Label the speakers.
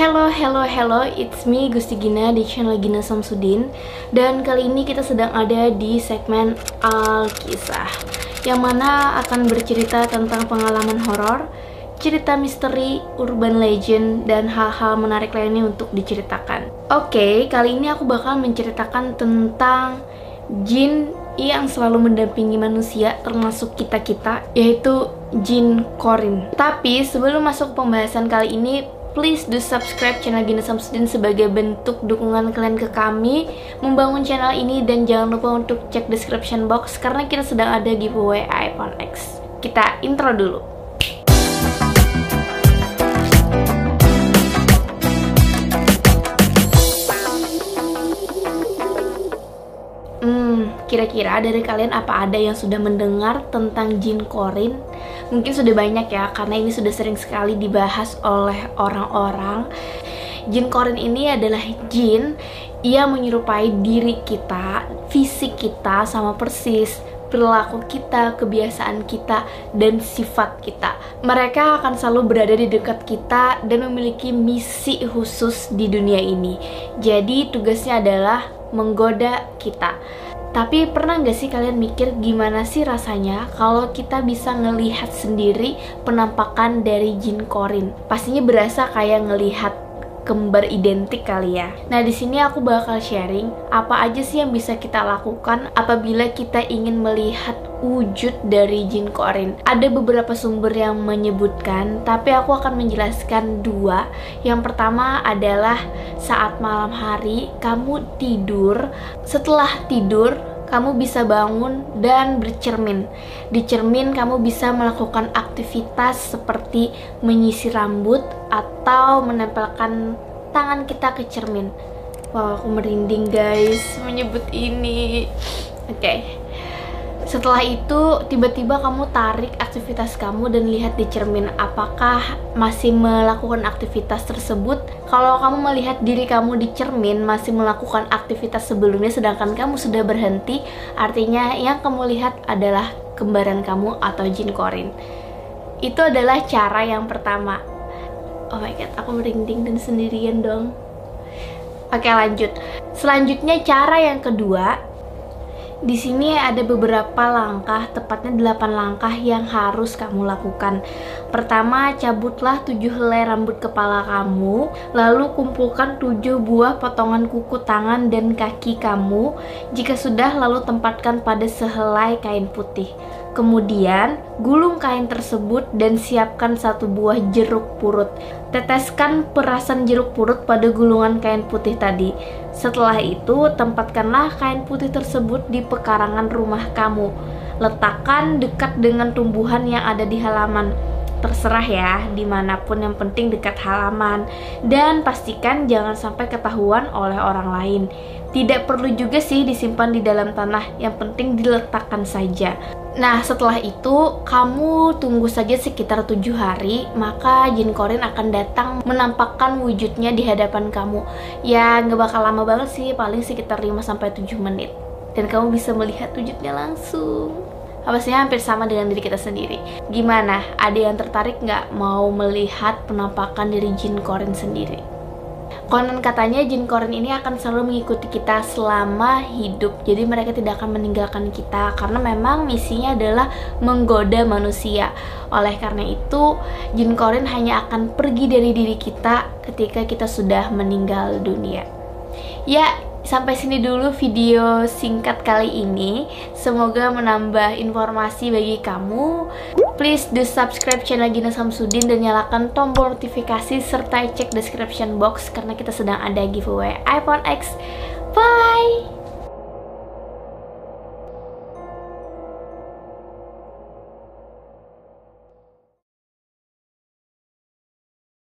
Speaker 1: Hello, hello, hello, it's me Gusti Gina di channel Gina Samsudin. Dan kali ini kita sedang ada di segmen Alkisah Yang mana akan bercerita tentang pengalaman horor Cerita misteri, urban legend, dan hal-hal menarik lainnya untuk diceritakan. Oke, okay, kali ini aku bakal menceritakan tentang jin yang selalu mendampingi manusia termasuk kita-kita yaitu jin Korin. Tapi sebelum masuk pembahasan kali ini please do subscribe channel Gina Samsudin sebagai bentuk dukungan kalian ke kami membangun channel ini dan jangan lupa untuk cek description box karena kita sedang ada giveaway iPhone X. Kita intro dulu. Hmm, kira-kira dari kalian apa ada yang sudah mendengar tentang jin korin? Mungkin sudah banyak ya karena ini sudah sering sekali dibahas oleh orang-orang jin korin ini adalah jin yang menyerupai diri kita fisik kita sama persis perilaku kita, kebiasaan kita, dan sifat kita. Mereka akan selalu berada di dekat kita dan memiliki misi khusus di dunia ini. Jadi, tugasnya adalah menggoda kita. Tapi pernah nggak sih kalian mikir gimana sih rasanya kalau kita bisa ngelihat sendiri penampakan dari jin korin? Pastinya berasa kayak ngelihat kembar identik kali ya. Nah, di sini aku bakal sharing apa aja sih yang bisa kita lakukan apabila kita ingin melihat wujud dari jin korin. Ada beberapa sumber yang menyebutkan, tapi aku akan menjelaskan dua. Yang pertama adalah saat malam hari kamu tidur, setelah tidur kamu bisa bangun dan bercermin. Di cermin kamu bisa melakukan aktivitas seperti menyisir rambut atau menempelkan tangan kita ke cermin. Wow, aku merinding guys menyebut ini. Oke. Okay. Setelah itu, tiba-tiba kamu tarik aktivitas kamu dan lihat di cermin apakah masih melakukan aktivitas tersebut. Kalau kamu melihat diri kamu di cermin masih melakukan aktivitas sebelumnya sedangkan kamu sudah berhenti, artinya yang kamu lihat adalah kembaran kamu atau jin korin. Itu adalah cara yang pertama. Oh my god, aku merinding dan sendirian dong. Oke, lanjut. Selanjutnya cara yang kedua di sini ada beberapa langkah, tepatnya 8 langkah yang harus kamu lakukan. Pertama, cabutlah 7 helai rambut kepala kamu, lalu kumpulkan 7 buah potongan kuku tangan dan kaki kamu. Jika sudah, lalu tempatkan pada sehelai kain putih. Kemudian, gulung kain tersebut dan siapkan satu buah jeruk purut. Teteskan perasan jeruk purut pada gulungan kain putih tadi. Setelah itu, tempatkanlah kain putih tersebut di pekarangan rumah kamu. Letakkan dekat dengan tumbuhan yang ada di halaman. Terserah ya, di mana pun yang penting dekat halaman. Dan pastikan jangan sampai ketahuan oleh orang lain. Tidak perlu juga sih disimpan di dalam tanah, yang penting diletakkan saja. Nah, setelah itu kamu tunggu saja sekitar tujuh hari, maka jin korin akan datang menampakkan wujudnya di hadapan kamu. Ya, nggak bakal lama banget sih, paling sekitar 5-7 menit. Dan kamu bisa melihat wujudnya langsung. Pastinya hampir sama dengan diri kita sendiri. Gimana? Ada yang tertarik nggak mau melihat penampakan dari jin korin sendiri? Konon katanya jin korin ini akan selalu mengikuti kita selama hidup. Jadi mereka tidak akan meninggalkan kita karena memang misinya adalah menggoda manusia. Oleh karena itu, jin korin hanya akan pergi dari diri kita ketika kita sudah meninggal dunia. Ya, sampai sini dulu video singkat kali ini. Semoga menambah informasi bagi kamu. Please do subscribe channel Gina Samsudin dan nyalakan tombol notifikasi serta cek description box karena kita sedang ada giveaway iPhone X. Bye!